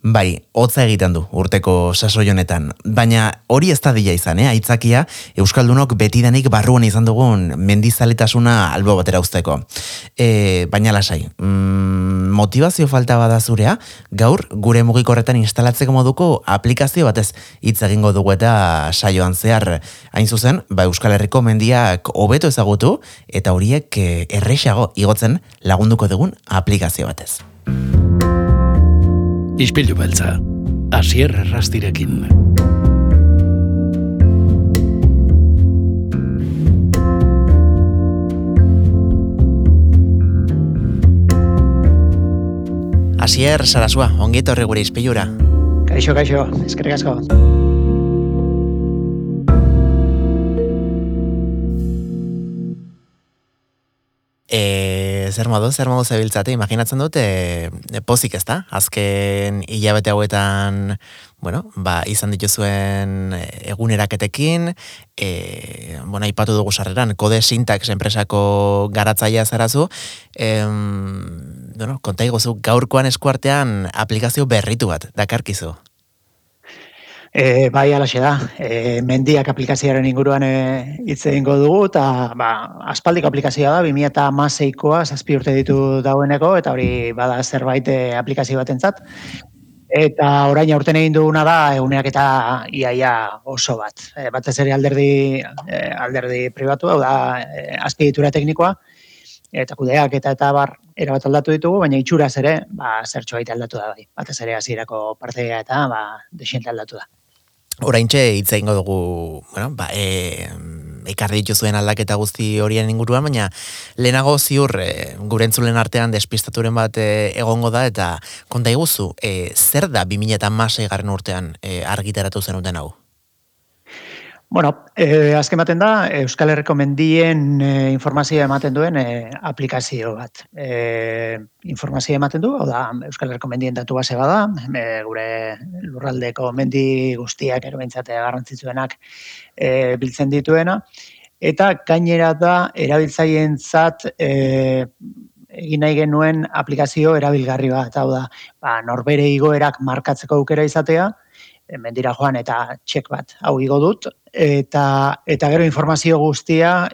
Bai, hotza egiten du urteko sasoi honetan, baina hori ez da dila izan, eh? aitzakia Euskaldunok betidanik barruan izan dugun mendizaletasuna albo batera usteko. E, baina lasai, mm, motivazio falta bada zurea, gaur gure mugikorretan instalatzeko moduko aplikazio batez hitz egingo dugu eta saioan zehar hain zuzen, ba Euskal Herriko mendiak hobeto ezagutu eta horiek eh, errexago igotzen lagunduko dugun aplikazio batez. Ispilu beltza, asier errastirekin. Asier, sarasua, ongito horre gure izpilura. Kaixo, kaixo, eskerrik asko. E, zer modu, zer modu zebiltzate, imaginatzen dut, e, pozik ez da? Azken hilabete hauetan, bueno, ba, izan dituzuen eguneraketekin, e, bueno, ipatu dugu sarreran, kode syntax enpresako garatzaia zarazu, e, bueno, konta iguzu, gaurkoan eskuartean aplikazio berritu bat, dakarkizu. E, bai, alaxe da. E, mendiak aplikazioaren inguruan e, hitz egingo dugu, eta ba, aspaldik aplikazioa da, 2000 eta maseikoa, zazpi urte ditu daueneko, eta hori bada zerbait e, aplikazio bat entzat. Eta orain aurten egin duguna da, eguneak eta iaia oso bat. E, batez ere alderdi, e, alderdi pribatu, hau da, e, azpiditura teknikoa, eta kudeak eta eta bar erabat aldatu ditugu, baina itxuraz ere, ba, zertxo aldatu da bai. Batez ere hasierako partea eta ba, desiente aldatu da. Oraintxe hitz egingo dugu, bueno, ba, e, ekarri dituzuen aldaketa guzti horien inguruan, baina lehenago ziur e, gure entzulen artean despistaturen bat e, egongo da, eta konta iguzu, e, zer da 2000 eta masai garren urtean e, argitaratu zen uten hau? Bueno, eh, azken baten da, Euskal Herriko mendien eh, informazioa ematen duen eh, aplikazio bat. Eh, informazioa ematen du, hau da, Euskal Herriko mendien datu base bada, eh, gure lurraldeko mendi guztiak erobentzate garrantzitsuenak eh, biltzen dituena, eta gainera da, erabiltzaien zat, eh, egin nahi genuen aplikazio erabilgarri bat, hau da, ba, norbere igoerak markatzeko aukera izatea, mendira joan eta txek bat hau igo dut. Eta eta gero informazio guztia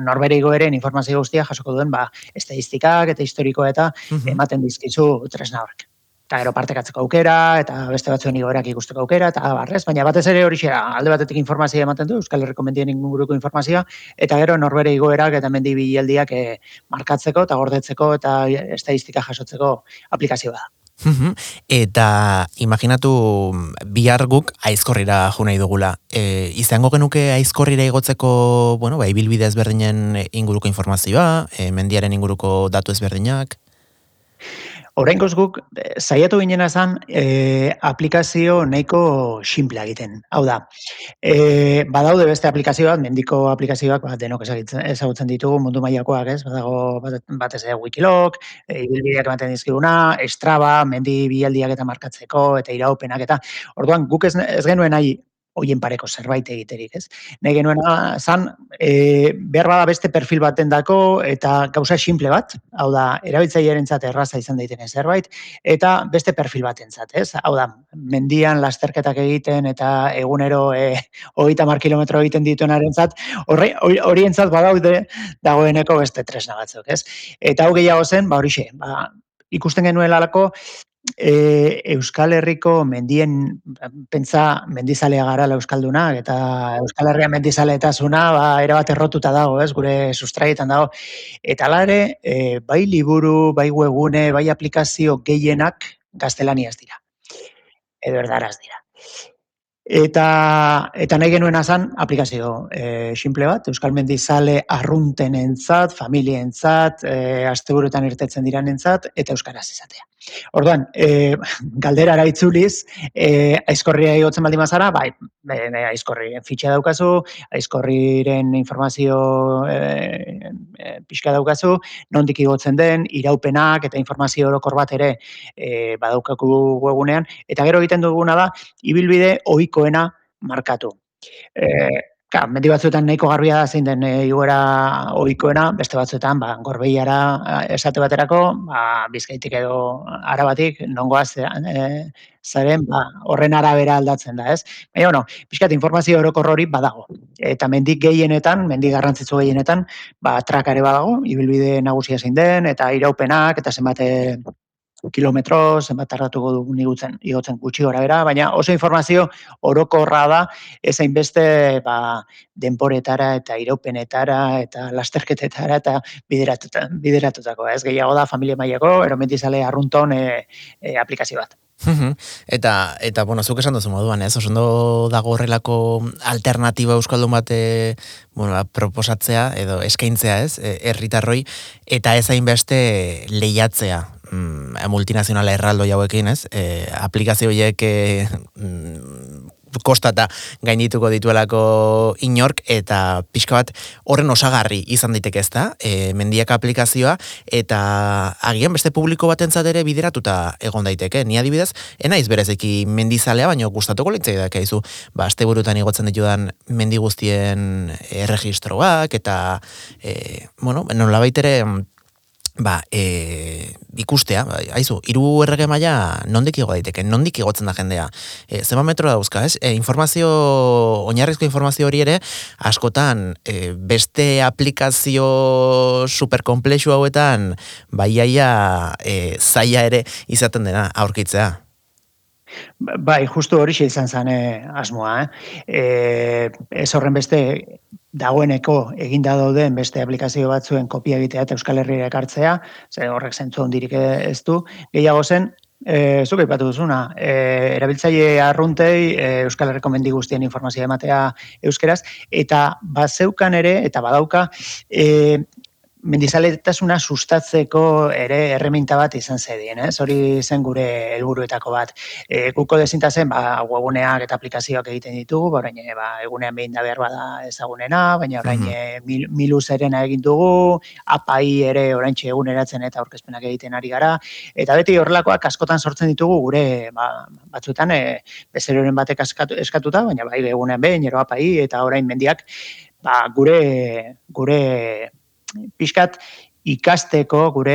norbere igoeren informazio guztia jasoko duen ba estadistikak eta historiko eta ematen dizkizu tresna horrek. Eta gero partekatzeko aukera eta beste batzuen igoerak ikusteko aukera eta barrez baina batez ere hori alde batetik informazioa ematen du Euskal Herriko mendien inguruko informazioa eta gero norbere igoerak eta mendi bilaldiak eh, markatzeko eta gordetzeko eta estadistika jasotzeko aplikazioa da Eta imaginatu bihar guk aizkorrira jo nahi dugula. E, izango genuke aizkorrira igotzeko, bueno, ba, ibilbide ezberdinen inguruko informazioa, e, mendiaren inguruko datu ezberdinak? Oraingoz guk eh, saiatu ginena zan e, aplikazio nahiko simple egiten. Hau da, e, badaude beste aplikazioak, mendiko aplikazioak, bat denok ezagutzen ditugu mundu mailakoak, ez? Badago batez ere Wikilog, e, ibilbideak ematen dizkiguna, Strava, mendi bialdiak eta markatzeko eta iraupenak eta orduan guk ez, ez genuen nahi hoien pareko zerbait egiterik, ez? Nei genuen zan, e, behar bada beste perfil baten dako eta gauza simple bat, hau da, erabiltzailearen erraza izan daiteke zerbait, eta beste perfil batentzat, ez? Hau da, mendian lasterketak egiten eta egunero e, hogeita mar kilometro egiten dituenaren zat, horientzat badaude dagoeneko beste tresna batzuk, ez? Eta hau gehiago zen, ba horixe, ba, ikusten genuen lalako, e, Euskal Herriko mendien pentsa mendizalea gara la euskalduna eta Euskal Herria mendizaletasuna ba era bat errotuta dago, ez? Gure sustraietan dago. Eta hala ere, e, bai liburu, bai webgune, bai aplikazio gehienak gaztelaniaz dira. Edo erdaraz dira. Eta eta nahi genuen azan aplikazio e, simple bat, Euskal Mendizale arruntenentzat, familientzat, e, asteburuetan irtetzen diranentzat eta euskaraz izatea. Orduan, e, galdera itzuliz, e, aizkorria egotzen baldin mazara, bai, e, aizkorri fitxa daukazu, aizkorriren informazio e, e, pixka daukazu, nondik igotzen den, iraupenak eta informazio orokor bat ere e, badaukaku webunean, eta gero egiten duguna da, ibilbide ohikoena markatu. E, Ka, mendi batzuetan nahiko garbia da zein den e, igoera ohikoena, beste batzuetan, ba, gorbeiara esate baterako, ba, bizkaitik edo arabatik, nongoaz, e, zaren, ba, horren arabera aldatzen da, ez? Baina, bueno, pixkat informazio orokor hori badago. Eta mendik gehienetan, mendik garrantzitzu gehienetan, ba, trakare badago, ibilbide nagusia zein den, eta iraupenak, eta zenbate kilometro, zenbat tardatuko du nigutzen igotzen gutxi gora bera, baina oso informazio orokorra da ezain beste ba, denporetara eta iraupenetara eta lasterketetara eta bideratuta, bideratutako. Ez gehiago da familia mailako, eromentizale arrunton e, e, aplikazio bat. eta, eta, bueno, zuk esan duzu moduan, ez? Osondo dago horrelako alternatiba euskaldun bat e, bueno, ba, proposatzea edo eskaintzea, ez? E, herritarroi eta ez beste lehiatzea mm, multinazionala erraldo jauekin, ez? E, aplikazio horiek e, mm, kostata gainituko dituelako inork eta pixka bat horren osagarri izan daiteke ezta, e, mendiak aplikazioa eta agian beste publiko batentzat ere bideratuta egon daiteke. Ni adibidez, enaiz berezeki mendizalea, baino gustatuko litzai da kaizu, ba asteburutan igotzen ditudan mendi guztien erregistroak eta e, bueno, nolabait ere ba, e, ikustea, ba, aizu, iru errege maila nondik igo daiteke, nondik igotzen da jendea. E, zema metro dauzka, ez? E, informazio, oinarrizko informazio hori ere, askotan, e, beste aplikazio superkomplexu hauetan, baiaia e, zaila ere izaten dena aurkitzea. Bai, justu hori izan zen eh, asmoa. Eh? E, ez horren beste dagoeneko eginda dauden beste aplikazio batzuen kopia egitea eta Euskal Herriera ekartzea, ze horrek zentzu ondirik ez du. Gehiago zen, e, zuk aipatu duzuna, e, erabiltzaile arruntei e, Euskal Herriko mendi guztien informazioa ematea euskeraz, eta bazeukan ere, eta badauka, e, mendizaletasuna sustatzeko ere erreminta bat izan zedien, ez? Hori zen gure helburuetako bat. E, guko dezinta zen, ba, webuneak eta aplikazioak egiten ditugu, ba, orain, ba, egunean behin da behar bada ezagunena, baina orain mm mil, milu zerena egin dugu, apai ere orain eguneratzen eta aurkezpenak egiten ari gara, eta beti horrelakoak askotan sortzen ditugu gure, ba, batzutan, e, bezeroren batek eskatu, eskatuta, baina bai, egunean behin, ero apai, eta orain mendiak, ba, gure, gure pixkat ikasteko, gure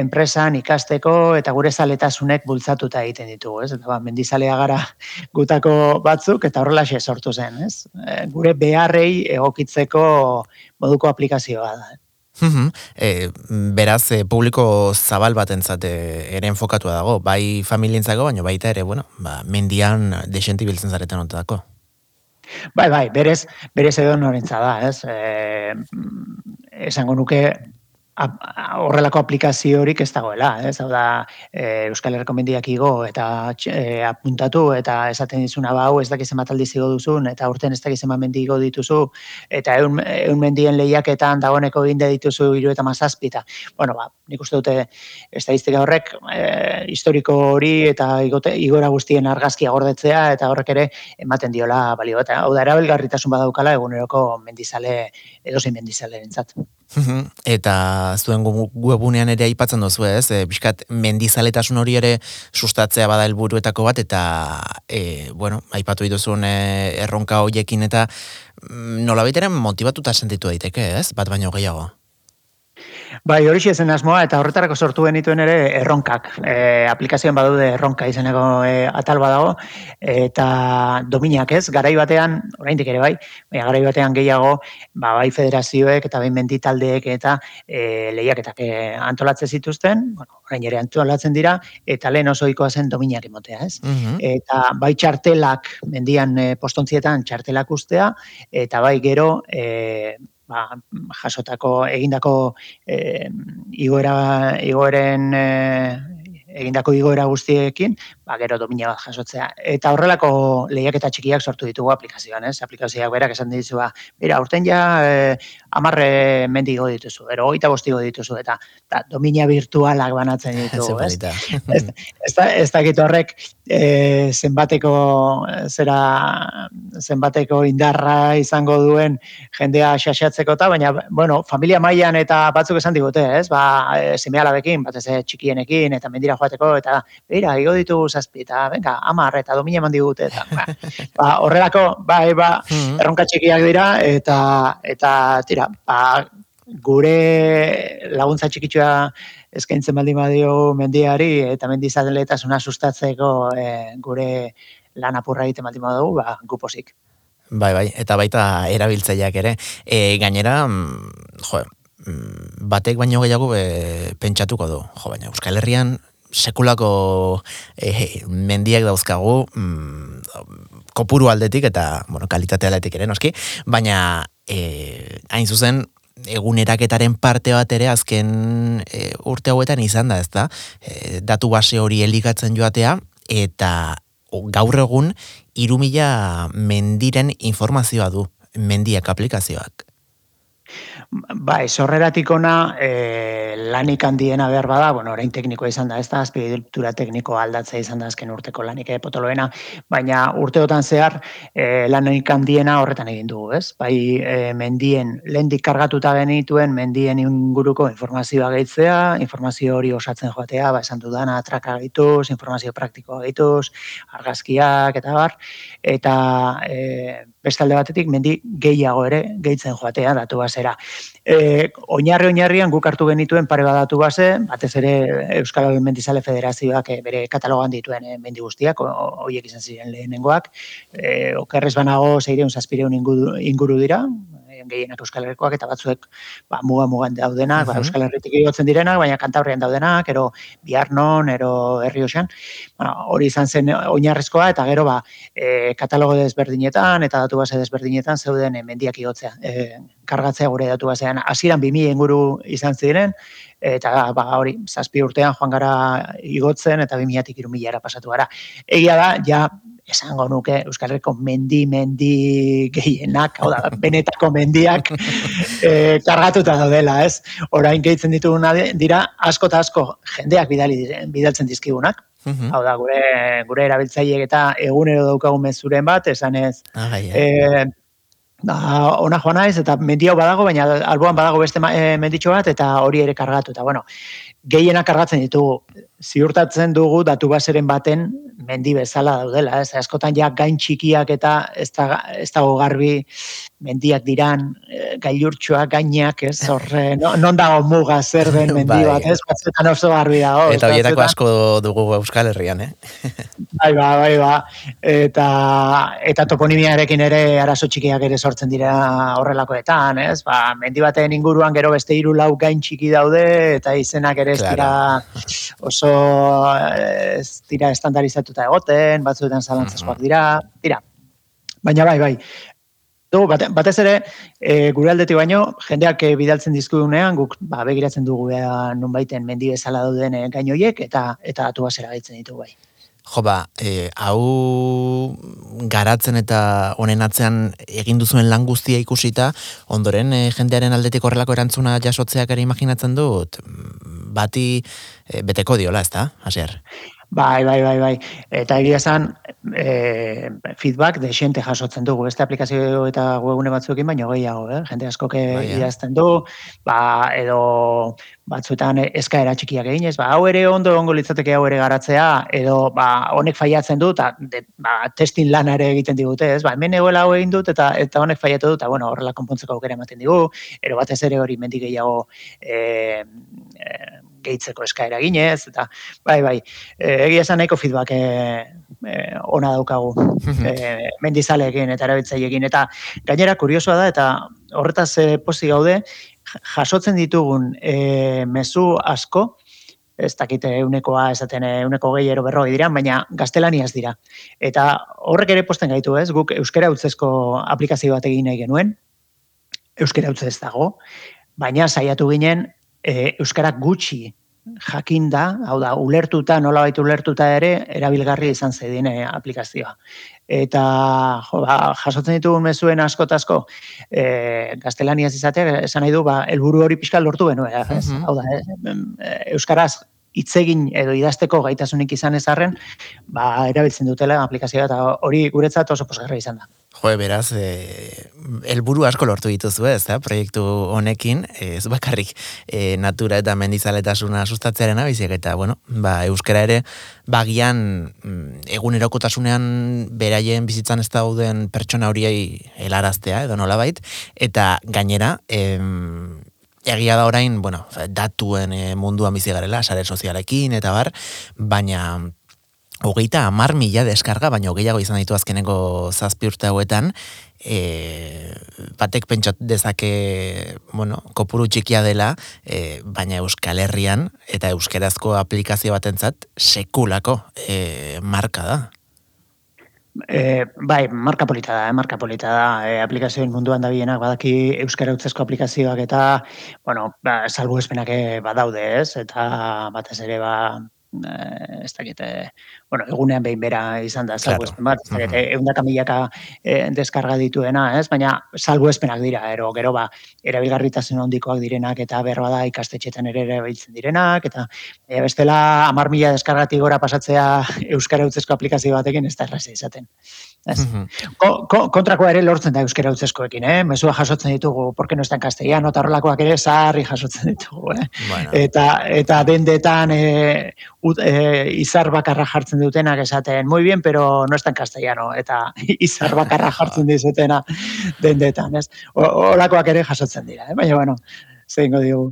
enpresan ikasteko eta gure zaletasunek bultzatuta egiten ditugu, ez? Eta ba, mendizalea gara gutako batzuk eta horrela sortu zen, ez? E, gure beharrei egokitzeko moduko aplikazioa da. E, beraz, e, publiko zabal bat entzate ere enfokatua dago, bai familientzako, baina baita ere, bueno, ba, mendian desenti biltzen zareten ontako. Bai, bai, berez, berez edo norentza da, ez? E, esango nuke horrelako aplikazio horik ez dagoela, ez? Hau da, e, Euskal Herriko mendiak igo eta e, apuntatu eta esaten dizuna ba, hau ez dakiz emataldi zigo duzun eta urten ez dakiz mendi igo dituzu eta eun, eun mendien lehiaketan dagoeneko ginde dituzu iru eta mazazpita. Bueno, ba, nik uste dute estadistika horrek e, historiko hori eta igote, igora guztien argazkia gordetzea eta horrek ere ematen diola balio. Eta hau da, erabilgarritasun badaukala eguneroko mendizale, edozein mendizale entzat. Eta zuen webunean ere aipatzen duzu ez, e, biskat mendizaletasun hori ere sustatzea bada helburuetako bat, eta, e, bueno, aipatu dituzun e, erronka hoiekin eta mm, nola baiteren motivatuta sentitu daiteke ez, bat baino gehiago. Bai, hori zen asmoa, eta horretarako sortu genituen ere erronkak. E, aplikazioan badaude erronka izeneko e, atal badago, eta dominak ez, garai batean, oraindik ere bai, baina garai batean gehiago, ba, bai federazioek eta bai menditaldeek eta e, lehiaketak e, antolatzen zituzten, bueno, orain ere antolatzen dira, eta lehen oso ikoa zen dominak emotea, ez? Mhm. Eta bai txartelak, mendian e, postontzietan txartelak ustea, eta bai gero, e, ba, jasotako egindako e, igoera igoeren e, egindako igoera guztiekin, ba, gero domina bat jasotzea. Eta horrelako lehiaketa txikiak sortu ditugu aplikazioan, ez? Aplikazioak berak esan dizu, ba, mira, urten ja e, amarre mendigo dituzu, ero oita bostigo dituzu, eta, eta domina virtualak banatzen ditugu, ez? ez, ez, ez, ez horrek e, zenbateko zera zenbateko indarra izango duen jendea xaxatzeko eta, baina, bueno, familia mailan eta batzuk esan digute, ez? Ba, e, bekin, batez txikienekin, eta mendira joateko, eta, beira, igo ditu zazpi, eta, venga, amar, eta domine eman digute, eta, ba, ba, horrelako, bai, ba, mm erronka txikiak dira, eta, eta, tira, ba, gure laguntza txikitxoa eskaintzen baldin badio mendiari eta mendizaletasuna sustatzeko e, gure lan apurra egiten baldin badugu, ba, guposik. Bai, bai, eta baita erabiltzaileak ere. E, gainera, mm, jo, mm, batek baino gehiago e, pentsatuko du. Jo, baina Euskal Herrian sekulako e, mendiak dauzkagu mm, kopuru aldetik eta bueno, kalitate aldetik ere noski, baina e, hain zuzen eguneraketaren parte bat ere azken e, urte hauetan izan da, ezta? E, datu base hori elikatzen joatea eta gaur egun irumila mendiren informazioa du, mendiak aplikazioak. Bai, sorreratik ona e, lanik handiena behar bada, bueno, orain teknikoa izan da, ez da, azpidiltura tekniko aldatzea izan da azken urteko lanik e, potoloena, baina urteotan zehar e, lanik handiena horretan egin dugu, ez? Bai, e, mendien, lehendik kargatuta genituen, mendien inguruko informazioa gehitzea, informazio hori osatzen joatea, ba, esan dudana, traka gehituz, informazio praktikoa gehituz, argazkiak, eta bar, eta e, bestalde batetik mendi gehiago ere gehitzen joatea datu basera. E, oinarri oinarrian guk hartu genituen pare badatu base, batez ere Euskal Mendizale Federazioak e, bere katalogan dituen e, mendi guztiak, horiek izan ziren lehenengoak, e, okerrez banago zeireun zazpireun inguru, inguru dira, gehienak Euskal Herrikoak eta batzuek ba, muga mugan daudenak, ba, Euskal Herritik igotzen direnak, baina kantabrian daudenak, ero biarnon, ero herri Bueno, hori izan zen oinarrizkoa eta gero ba, e, katalogo desberdinetan eta datu base desberdinetan zeuden e, mendiak igotzea. E, kargatzea gure datu basean. Hasieran 2000 inguru izan ziren, eta ba, hori, zazpi urtean joan gara igotzen eta 2000-tik irumila pasatu gara. Egia da, ja, esango nuke Euskal Herriko mendi, mendi gehienak, hau da, benetako mendiak e, kargatuta daudela, ez? Orain gehitzen dituguna dira, asko eta asko jendeak bidali, bidaltzen dizkigunak, Uhum. Hau da, gure, gure erabiltzaileek eta egunero daukagun mezuren bat, esan ez, ah, e, da, ona joan naiz, eta mendiau badago, baina alboan badago beste e, menditxo bat, eta hori ere kargatu, eta bueno, gehienak kargatzen ditugu, ziurtatzen dugu datu baseren baten mendi bezala daudela, ez askotan ja gain txikiak eta ez, da, ez dago garbi mendiak diran e, gainak, ez horre, no, non dago muga zer den mendi bai. bat, ez batzuetan oso garbi dago. Eta horietako asko dugu Euskal Herrian, eh? bai, ba, bai, ba. Eta, eta toponimiarekin ere arazo txikiak ere sortzen dira horrelakoetan, ez? Ba, mendi baten inguruan gero beste hiru lau gain txiki daude eta izenak ere ez dira oso ez dira estandarizatuta egoten, batzuetan zalantzazkoak dira, dira. Baina bai, bai, Du, bate, batez ere, e, gure aldetik baino, jendeak e, bidaltzen dizkudunean, guk ba, begiratzen dugu beha nun baiten mendi bezala dauden e, gainoiek, eta eta atu basera gaitzen ditu bai. Jo ba, e, hau garatzen eta honen atzean egin duzuen lan guztia ikusita, ondoren e, jendearen aldetik horrelako erantzuna jasotzeak ere imaginatzen dut, bati e, beteko diola, ez da, Asier? Bai, bai, bai, bai. Eta egia esan, e, feedback de xente jasotzen dugu. Beste aplikazio eta webune batzuekin baino gehiago, eh? Jente asko ke bai, idazten du, ba, edo batzuetan eskaera txikiak egin, ba, hau ere ondo ongo litzateke hau ere garatzea, edo, ba, honek faiatzen du, eta, ba, testin lana ere egiten digute, ez, ba, hemen egoela hau egin dut, eta, eta honek faiatu dut, eta, bueno, horrela konpontzeko aukera ematen digu, ero batez ere hori mendik gehiago, e, gehitzeko eskaera ginez, eta bai, bai, e, egia esan nahiko feedback e, e, ona daukagu e, mendizaleekin eta erabiltzaileekin, eta gainera kuriosoa da, eta horretaz e, posi gaude, jasotzen ditugun e, mezu asko, ez dakite eunekoa esaten euneko gehi ero berroi dira, baina gaztelaniaz dira. Eta horrek ere posten gaitu ez, guk euskera utzezko aplikazio bat egin nahi genuen, euskera utzez dago, baina saiatu ginen e, euskara gutxi jakinda, hau da, ulertuta, nola baitu ulertuta ere, erabilgarri izan zedin e, aplikazioa. Eta, jo, ba, jasotzen ditugu mezuen asko-tasko, e, gaztelaniaz izatea, esan nahi du, ba, elburu hori pixka lortu benuen, ez? Hau da, e, euskaraz itzegin edo idazteko gaitasunik izan ezarren, ba, erabiltzen dutela aplikazioa eta hori guretzat oso posgarra izan da. Jo, beraz, e, elburu asko lortu dituzu ez, da, proiektu honekin, ez bakarrik e, natura eta mendizaletasuna sustatzearen abiziak, eta, bueno, ba, euskara ere, bagian mm, egunerokotasunean beraien bizitzan ez dauden pertsona horiei helaraztea, edo nolabait, eta gainera, em, Egia da orain, bueno, datuen e, munduan bizi garela, sare sozialekin eta bar, baina hogeita amar mila deskarga, baina hogeiago izan ditu azkeneko zazpi urte hauetan, e, batek pentsat dezake, bueno, kopuru txikia dela, e, baina Euskal Herrian eta euskerazko aplikazio batentzat sekulako e, marka da. E, bai, marka polita da, eh, marka polita da, e, aplikazioen munduan da bienak, badaki euskara utzezko aplikazioak eta, bueno, ba, salbu espenak badaude ez, eta batez ere, ba, eh, ez dakit, eh, bueno, egunean behin bera izan da, salgu espen bat, ez dakit, egun da kamilaka eh, deskarga dituena, ez? baina salgu espenak dira, ero, gero ba, erabilgarritasun ondikoak direnak, eta berroa da ikastetxetan ere erabiltzen direnak, eta e, bestela, amar mila deskargatik gora pasatzea Euskara Utzesko aplikazio batekin, ez da errazi izaten. Ez? kontrakoa ere lortzen da Euskara Utzezkoekin, eh? mesua jasotzen ditugu, porque no está en castellano, eta horrelakoak ere sarri jasotzen ditugu, eh? Eta, eta dendetan, e, e, izar bakarra jartzen dutenak esaten, muy bien, pero no está en castellano, eta izar bakarra jartzen dizutena dendetan, ez? Olakoak ere jasotzen dira, eh? baina, bueno, zein digu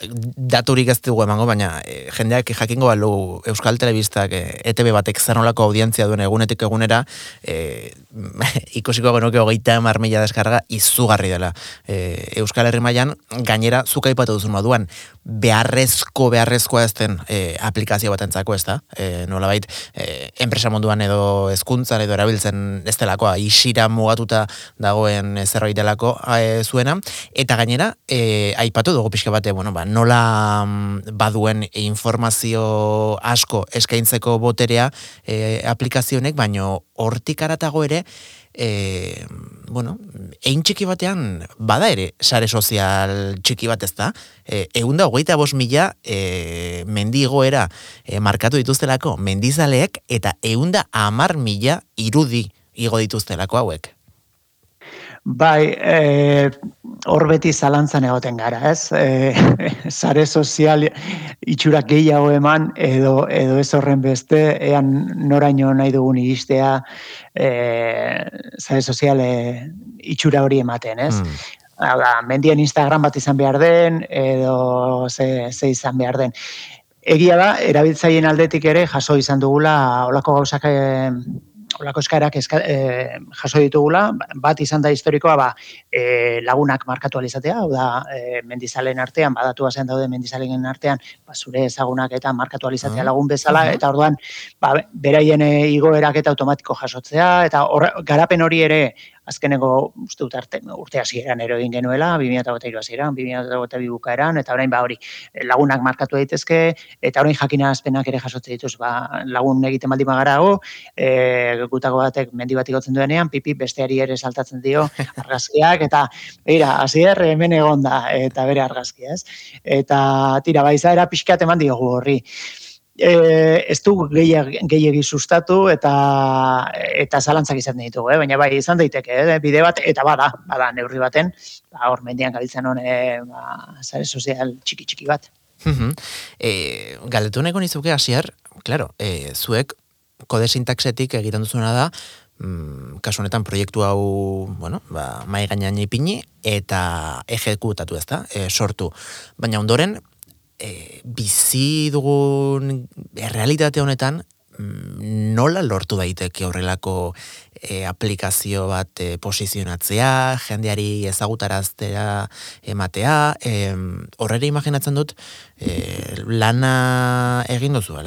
daturik ez dugu emango, baina e, jendeak jakingo balu Euskal Telebistak e, eh, ETB batek zanolako audientzia duen egunetik egunera, e, ikusiko genuke hogeita marmila deskarga izugarri dela. E, Euskal Herri mailan gainera zuka ipatu duzun moduan, beharrezko beharrezkoa ez den e, aplikazio batentzako ez da, e, nola bait, e, enpresa munduan edo hezkuntzan edo erabiltzen ez delakoa, isira mugatuta dagoen zerbait delako e, zuena, eta gainera, e, aipatu dugu pixka bate, bueno, ba, nola mm, baduen informazio asko eskaintzeko boterea e, aplikazionek, baino hortik aratago ere, e, bueno, egin txiki batean, bada ere, sare sozial txiki bat ez da, e, egun da, hogeita bos mila e, mendigoera e, markatu dituztelako mendizaleek, eta egun da, amar mila irudi igo dituztelako hauek. Bai, e, hor beti zalantzan egoten gara, ez? E, sare sozial itxurak gehiago eman, edo, edo ez horren beste, ean noraino nahi dugun iristea, e, sare sozial e, itxura hori ematen, ez? Mm. Hala, mendian Instagram bat izan behar den, edo ze, ze izan behar den. Egia da, erabiltzaien aldetik ere, jaso izan dugula, olako gauzak olako eskaerak eska, e, jaso ditugula, bat izan da historikoa ba, e, lagunak markatu alizatea, hau da e, mendizalen artean, badatu zen daude mendizalen artean, ba, zure ezagunak eta markatu alizatea lagun bezala, eta orduan ba, beraien igoerak eta automatiko jasotzea, eta garapen hori ere azkeneko uste dut arte, urte hasieran ero egin genuela, 2023 hasieran, 2022 bukaeran eta orain ba hori lagunak markatu daitezke eta orain jakina azpenak ere jasotze dituz, ba, lagun egiten baldin bagarago, eh gutako batek mendi bat igotzen duenean, pipi besteari ere saltatzen dio argazkiak eta beira, hasier hemen egonda eta bere argazkia, ez? Eta tira baizaera pixkat eman diogu horri e, ez du gehiagi sustatu eta eta zalantzak izan ditugu, eh? baina bai izan daiteke, eh? bide bat, eta bada, bada neurri baten, ba, hor mendian gabiltzen hone, ba, zare sozial txiki-txiki bat. e, galdetu neko nizuke hasier, claro, e, zuek kode sintaxetik egiten duzuna da, mm, kasu honetan proiektu hau, bueno, ba, mai gainean ipini eta ejekutatu ez da, e, sortu. Baina ondoren, e, bizi dugun realitate honetan mm, nola lortu daiteke horrelako e, aplikazio bat e, posizionatzea, jendeari ezagutaraztea ematea, e, horrere imaginatzen dut e, lana egin duzu,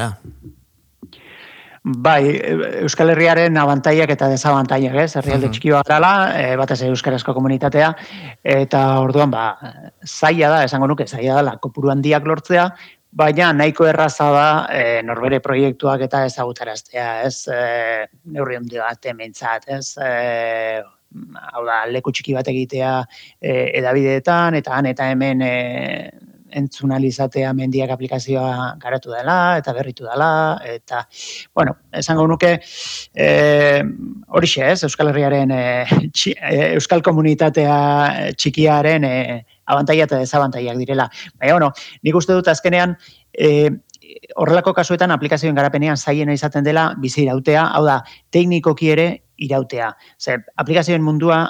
Bai, Euskal Herriaren abantaiak eta desabantaiak, ez? Herrialde uh -huh. garala, e, batez euskarazko komunitatea eta orduan ba zaila da, esango nuke zaila da kopuru handiak lortzea, baina nahiko erraza da e, norbere proiektuak eta ezagutaraztea, ez? E, neurri handi bat hementzat, ez? E, hau da, leku txiki bat egitea e, edabideetan, eta han eta hemen e, entzunalizatea mendiak aplikazioa garatu dela, eta berritu dela, eta, bueno, esango nuke, e, horixe ez, Euskal Herriaren, e, Euskal Komunitatea txikiaren e, abantaia eta desabantaiak direla. Baina, bueno, nik uste dut azkenean, e, horrelako kasuetan aplikazioen garapenean zaiena izaten dela bizi irautea, hau da, teknikoki ere irautea. Zer, aplikazioen mundua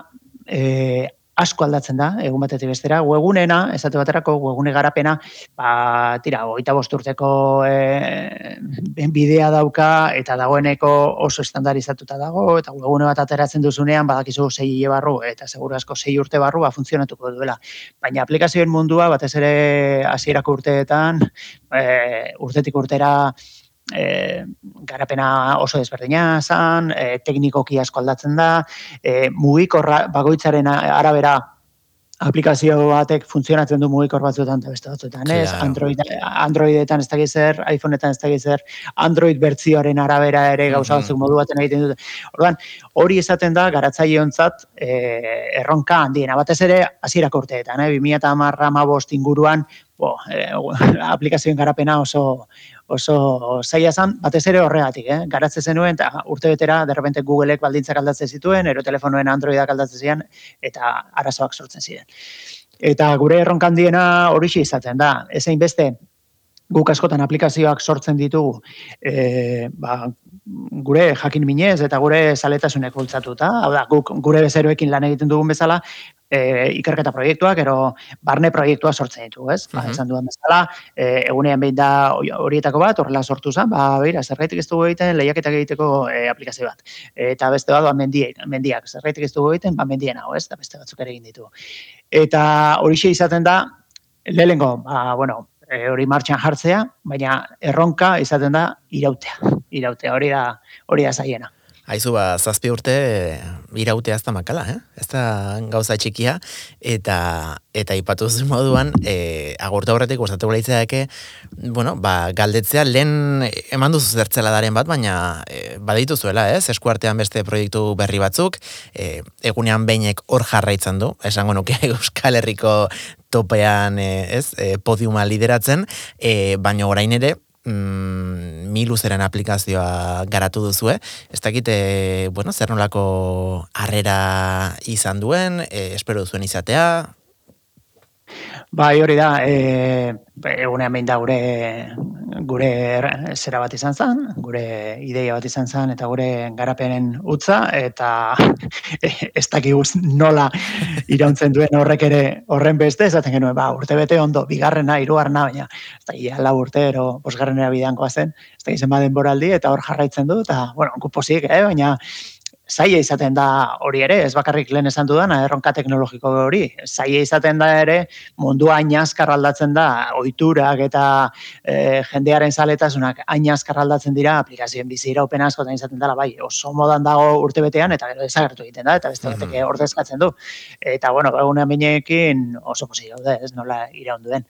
e, asko aldatzen da, egun batetik bestera, webunena, esate baterako, webune garapena, ba, tira, oita bosturteko e, bidea dauka, eta dagoeneko oso estandarizatuta dago, eta webune bat ateratzen duzunean, badakizu zei barru, eta seguru asko zei urte barru, ba, funtzionatuko duela. Baina aplikazioen mundua, batez ere hasierako urteetan, e, urtetik urtera, e, garapena oso desberdina zan, e, teknikoki asko aldatzen da, e, mugikorra bagoitzaren arabera aplikazio batek funtzionatzen du mugikor batzuetan eta beste batzuetan, ez? Android, Androidetan ez dakiz zer, iPhoneetan ez dakiz zer, Android bertzioaren arabera ere gauza batzuk modu baten egiten dute. Orduan, hori esaten da garatzaileontzat eh erronka handiena. Batez ere hasierako urteetan, eh 2010 inguruan, bo, eh, aplikazioen garapena oso oso zaila zen, batez ere horregatik, eh? garatze zenuen, eta urte betera, derrepente Googleek baldintzak aldatzen zituen, ero telefonoen Androidak aldatzen ziren, eta arazoak sortzen ziren. Eta gure erronkandiena hori izaten da, ezein beste, guk askotan aplikazioak sortzen ditugu, e, ba, gure jakin minez eta gure saletasunek bultzatuta, hau da, guk gure bezeroekin lan egiten dugun bezala, e, ikerketa proiektuak, ero barne proiektua sortzen ditu, ez? Ba, esan duan bezala, e, egunean behin da horietako bat, horrela sortu zen, ba, beira, zerraitik ez dugu egiten lehiaketak egiteko e, aplikazio bat. Eta beste bat, ba, mendiak, mendiak, zerraitik ez dugu egiten, ba, mendien hau, ez? Da beste batzuk ere egin ditu. Eta hori izaten da, lehengo, ba, bueno, e, hori martxan jartzea, baina erronka izaten da irautea. Irautea, hori da, hori da zaiena. Aizu ba, zazpi urte irautea ez da makala, eh? ez da gauza txikia, eta eta ipatu zuen moduan, e, agurta horretik gustatu eke, bueno, ba, galdetzea lehen eman duzu zertzela daren bat, baina e, baditu zuela, ez? Eskuartean beste proiektu berri batzuk, e, egunean beinek hor jarraitzen du, esango nuke Euskal Herriko topean, ez, e, podiuma lideratzen, e, baina orain ere, mm, miluzeren aplikazioa garatu duzue. Ez dakite, bueno, zer nolako harrera izan duen, e, espero duzuen izatea, Bai, hori da, e, egunean behin da gure, gure zera bat izan zen, gure ideia bat izan zen, eta gure garapenen utza, eta ez dakiguz nola irauntzen duen horrek ere horren beste, esaten genuen, ba, urte bete ondo, bigarrena, irugarrena, baina, ez da, ia, la urte, ero, bosgarrenera bidankoa zen, ez da, izan baden boraldi, eta hor jarraitzen du, eta, bueno, gupozik, eh, baina, zaila izaten da hori ere, ez bakarrik lehen esan dudan, erronka teknologiko hori. Zaila izaten da ere, mundua ainazkar aldatzen da, oiturak eta e, jendearen zaletasunak ainazkar aldatzen dira, aplikazioen bizi iraupen asko izaten dela, bai, oso modan dago urte betean, eta gero desagertu egiten da, eta beste mm -hmm. ordezkatzen du. Eta, bueno, egunean bineekin oso posi gaude, ez nola iraunduen.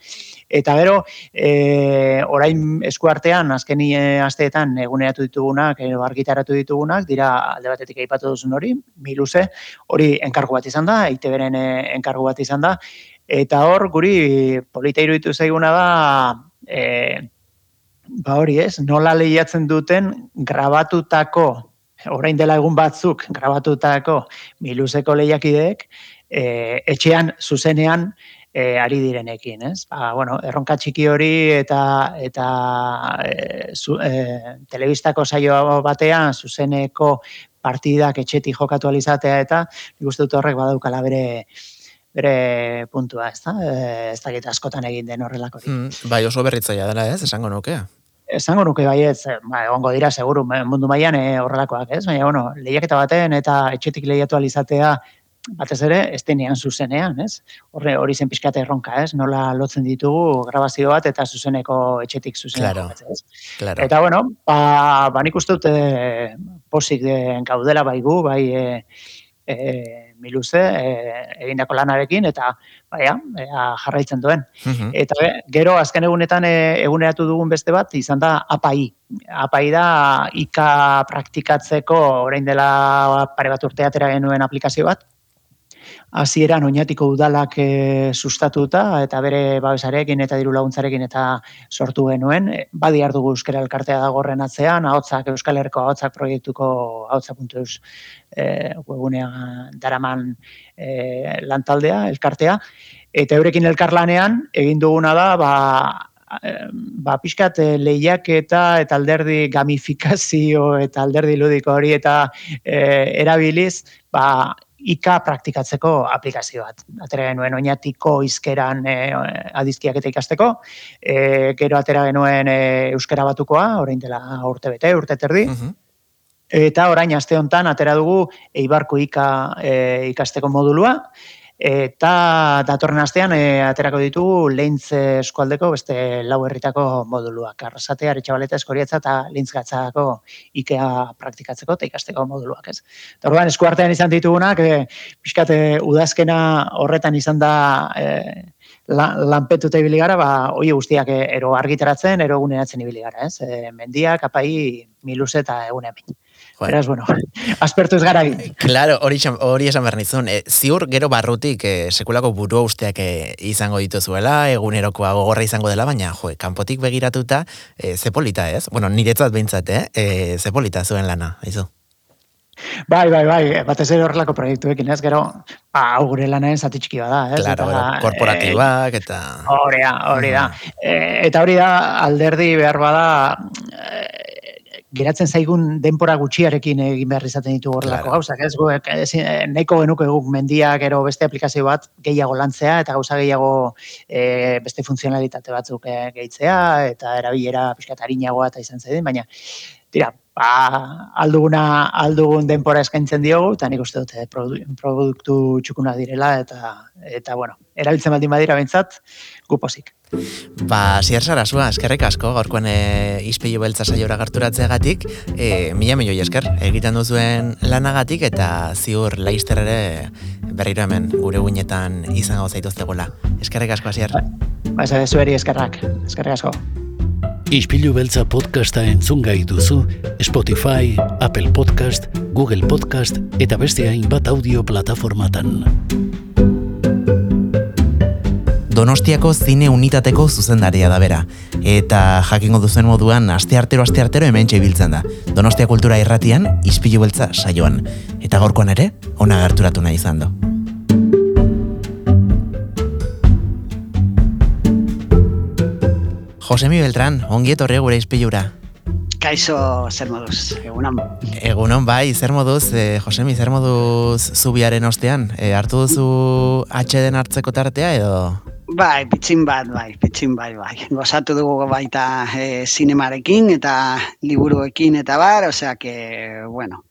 Eta gero, e, orain eskuartean, azkeni asteetan eguneratu ditugunak, edo argitaratu ditugunak, dira alde batetik aipatu duzun hori, miluze, hori enkargu bat izan da, ITB-ren eh, enkargu bat izan da, eta hor, guri polita iruditu zaiguna da, e, ba hori ez, nola lehiatzen duten grabatutako, orain dela egun batzuk, grabatutako miluzeko lehiakideek, e, etxean, zuzenean, e, ari direnekin, ez? Ba, bueno, erronka txiki hori eta eta e, zu, e, telebistako saio batean zuzeneko partidak etxetik jokatu alizatea eta nik uste dut horrek badaukala bere bere puntua, ez da? Ez da askotan egin den horrelako. Hmm, bai, oso berritzaia dela, ez? Esango nukea. Esango nuke bai ez, ba, egongo dira seguru mundu mailan e, horrelakoak, ez? Baina, bueno, lehiaketa baten eta etxetik lehiatu alizatea batez ere, ez denean zuzenean, ez? Horre, hori zen pixkate erronka, ez? Nola lotzen ditugu grabazio bat eta zuzeneko etxetik zuzeneko. Claro, claro. Eta, bueno, ba, ba nik uste dute posik den gaudela baigu, bai e, e, miluze, e, egindako lanarekin, eta baia, jarraitzen duen. Eta gero, azken egunetan e, eguneratu dugun beste bat, izan da API. API da IKA praktikatzeko orain dela pare bat urteatera genuen aplikazio bat, hasieran oinatiko udalak e, sustatuta eta bere babesarekin eta diru laguntzarekin eta sortu genuen. E, badi dugu euskara elkartea da gorren atzean, ahotsak Euskal Herriko ahotsak proiektuko ahotsa.eus e, webunea daraman e, lantaldea, elkartea. Eta eurekin elkarlanean egin duguna da, ba, ba, pixkat eh, lehiak eta eta alderdi gamifikazio eta alderdi ludiko hori eta e, erabiliz, ba, ika praktikatzeko aplikazio bat. Atera genuen oinatiko izkeran e, adizkiak eta ikasteko, e, gero atera genuen e, euskera batukoa, orain dela urte bete, urte terdi, Eta orain aste honetan atera dugu Eibarko ika e, ikasteko modulua, Eta datorren astean e, aterako ditugu Leintz eskualdeko beste lau herritako moduluak. Arrasate, Aritxabaleta, Eskorietza eta Leintz gatzako IKEA praktikatzeko eta ikasteko moduluak, ez? Orduan eskuartean izan ditugunak, e, pixkat, udazkena horretan izan da e, lanpetu eta ibili gara, ba, oi guztiak ero argitaratzen, ero eguneratzen ibili gara, ez? E, mendiak, apai, miluse eta egun Beraz, bueno, aspertu ez gara Claro, hori, hori esan behar nizun. E, ziur, gero barrutik, e, sekulako buru usteak e, izango dituzuela, egunerokoa gogorra izango dela, baina, jo, kanpotik begiratuta, e, zepolita ez? Bueno, niretzat behintzat, eh? E, zepolita zuen lana, izu. Bai, bai, bai, batez ere horrelako proiektuekin, ez, gero, ba, augure lanaren zati txiki bada, ez? Claro, eta, korporatibak, eta... Hori da, hori da. eta hori da, alderdi behar bada, geratzen zaigun denpora gutxiarekin egin behar izaten ditu horrelako claro. gauzak, ez? Gu, eh, neko genuke guk mendia gero beste aplikazio bat gehiago lantzea eta gauza gehiago e, beste funtzionalitate batzuk e, gehitzea eta erabilera pixkat harinagoa eta izan zedin, baina tira, ba, alduguna, aldugun denpora eskaintzen diogu, eta nik uste dute produktu txukuna direla, eta, eta bueno, erabiltzen baldin badira bentsat, gupozik. Ba, ziar zara zua, eskerrik asko, gorkoen e, izpilu beltza saiora garturatzeagatik, e, mila milioi esker, egiten duzuen lanagatik, eta ziur laizter ere berriro hemen gure guinetan izango zaituzte gola. Eskerrik asko, ziar. Ba, ba zueri eskerrak, eskerrik asko. Ispilu beltza podcasta entzun gai duzu Spotify, Apple Podcast, Google Podcast eta beste hainbat audio plataformatan. Donostiako zine unitateko zuzendaria da bera. Eta jakingo duzen moduan, aste artero, aste artero hemen biltzen da. Donostia kultura irratian, izpilu beltza saioan. Eta gorkoan ere, ona gerturatu nahi izan do. Josemi Beltran, ongiet horre gure izpilura. Kaixo, zer moduz, egunon. Egunon, bai, zer moduz, eh, Josemi, zer moduz zubiaren ostean? Eh, hartu duzu atxeden hartzeko tartea edo? Bai, pitxin bat, bai, pitxin bai, bai. Gozatu dugu baita e, sinemarekin eta liburuekin eta bar, osea que, bueno,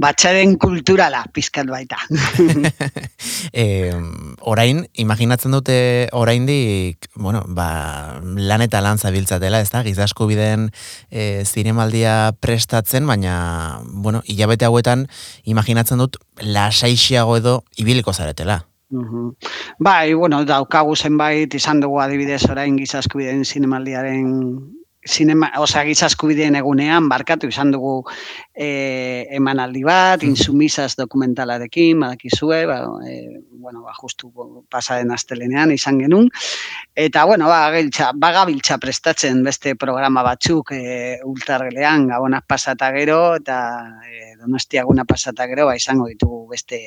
batxaren kulturala pizkat baita. e, orain, imaginatzen dute oraindik, bueno, ba, lan eta lan zabiltzatela, ez da, gizasko biden e, zinemaldia prestatzen, baina, bueno, hilabete hauetan, imaginatzen dut, lasaixiago edo ibiliko zaretela. Uhum. Bai, bueno, daukagu zenbait izan dugu adibidez orain gizaskubideen zinemaldiaren zinema, osea, gizaskubideen egunean, barkatu izan dugu e, emanaldi bat, insumisaz dokumentalarekin, badakizue, ba, e, bueno, ba, justu pasaden astelenean izan genuen. Eta, bueno, ba, giltza, bagabiltza prestatzen beste programa batzuk e, ultargelean, gabonak pasata gero, eta e, donostiaguna pasata gero, ba, izango ditugu beste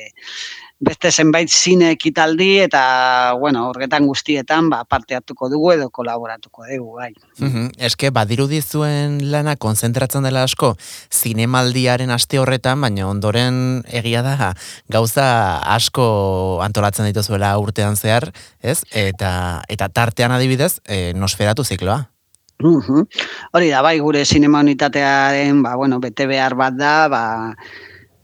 beste zenbait zine ekitaldi eta bueno, horretan guztietan ba parte hartuko dugu edo kolaboratuko dugu, bai. Mhm, eske badirudi zuen lana konzentratzen dela asko zinemaldiaren aste horretan, baina ondoren egia da gauza asko antolatzen dituzuela urtean zehar, ez? Eta eta tartean adibidez, e, nosferatu zikloa. Mhm. Hori da, bai, gure sinema unitatearen, ba, bueno, bete behar bat da, ba,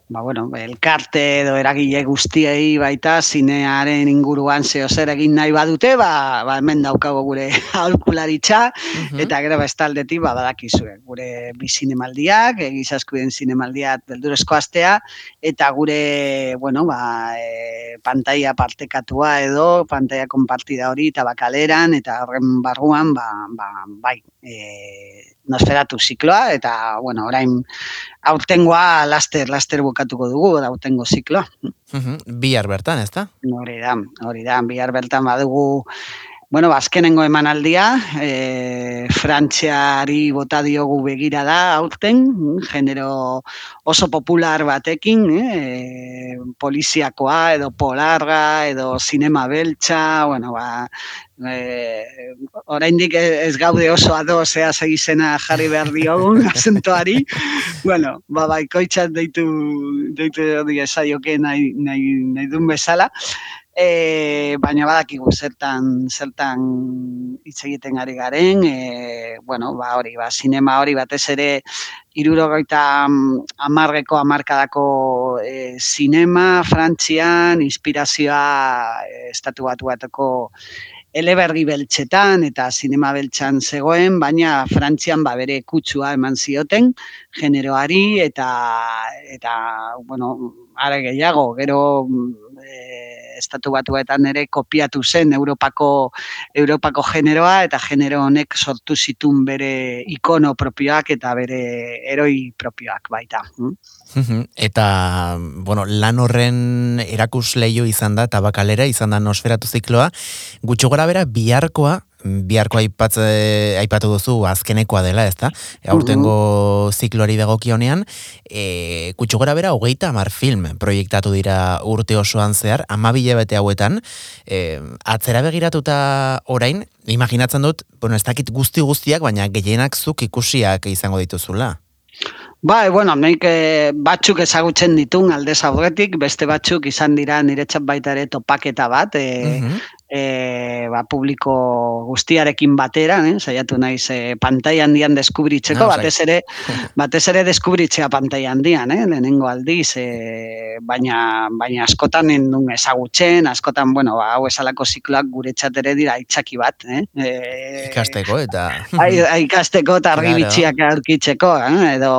ba, bueno, elkarte edo eragile guztiei baita zinearen inguruan zeo zer egin nahi badute, ba, ba hemen daukago gure aholkularitza mhm. eta gero ba estaldetik ba badakizue gure bi zinemaldiak, egizaskuden zinemaldiak beldurezko astea eta gure, bueno, ba e, pantalla partekatua edo pantalla konpartida hori eta bakaleran eta horren barruan ba, ba bai, e, Nosferatu zikloa, eta, bueno, orain aurtengoa laster, laster bukatuko dugu, aurtengo zikloa. Bihar bertan, ez da? Hori da, hori da, bihar bertan badugu Bueno, azkenengo emanaldia, e, Frantziari bota diogu begira da, aurten, genero oso popular batekin, e, poliziakoa, edo polarga, edo sinema beltza, bueno, ba, e, oraindik ez gaude oso ado, zea segizena jarri behar diogun, asuntoari, bueno, ba, baikoitzat deitu, deitu, deitu, nahi, nahi, nahi dun bezala, E, baina badakigu zertan zertan hitz egiten ari garen, e, bueno, ba hori, ba sinema hori batez ere 70 amarreko amarkadako e, sinema Frantzian inspirazioa e, estatu batu bateko elebergi beltzetan eta sinema beltzan zegoen, baina Frantzian ba bere kutsua eman zioten generoari eta eta bueno, are gehiago, gero e, estatu batuetan ere kopiatu zen Europako Europako generoa eta genero honek sortu zitun bere ikono propioak eta bere eroi propioak baita. Hm? Eta, bueno, lan horren erakus leio izan da, tabakalera izan da nosferatu zikloa, gutxo gora bera biharkoa, biharko aipatze, aipatu duzu azkenekoa dela, ezta? Aurtengo zikloari dagokionean, e, kutsu gora bera, hogeita amar film proiektatu dira urte osoan zehar, amabile bete hauetan, e, atzera begiratuta orain, imaginatzen dut, bueno, ez dakit guzti guztiak, baina gehienak zuk ikusiak izango dituzula. Ba, bueno, nik e, batzuk ezagutzen ditun alde aurretik, beste batzuk izan dira niretzat baita ere topaketa bat, e, e, ba, publiko guztiarekin batera, eh? saiatu naiz e, pantai handian deskubritzeko, no, batez ere batez ere deskubritzea pantai handian, eh? lehenengo aldiz, e, baina, baina askotan endun ezagutzen, askotan, bueno, ba, hau esalako zikloak gure ere dira itzaki bat. Eh? E, ikasteko eta... ikasteko eta argibitziak aurkitzeko, eh? edo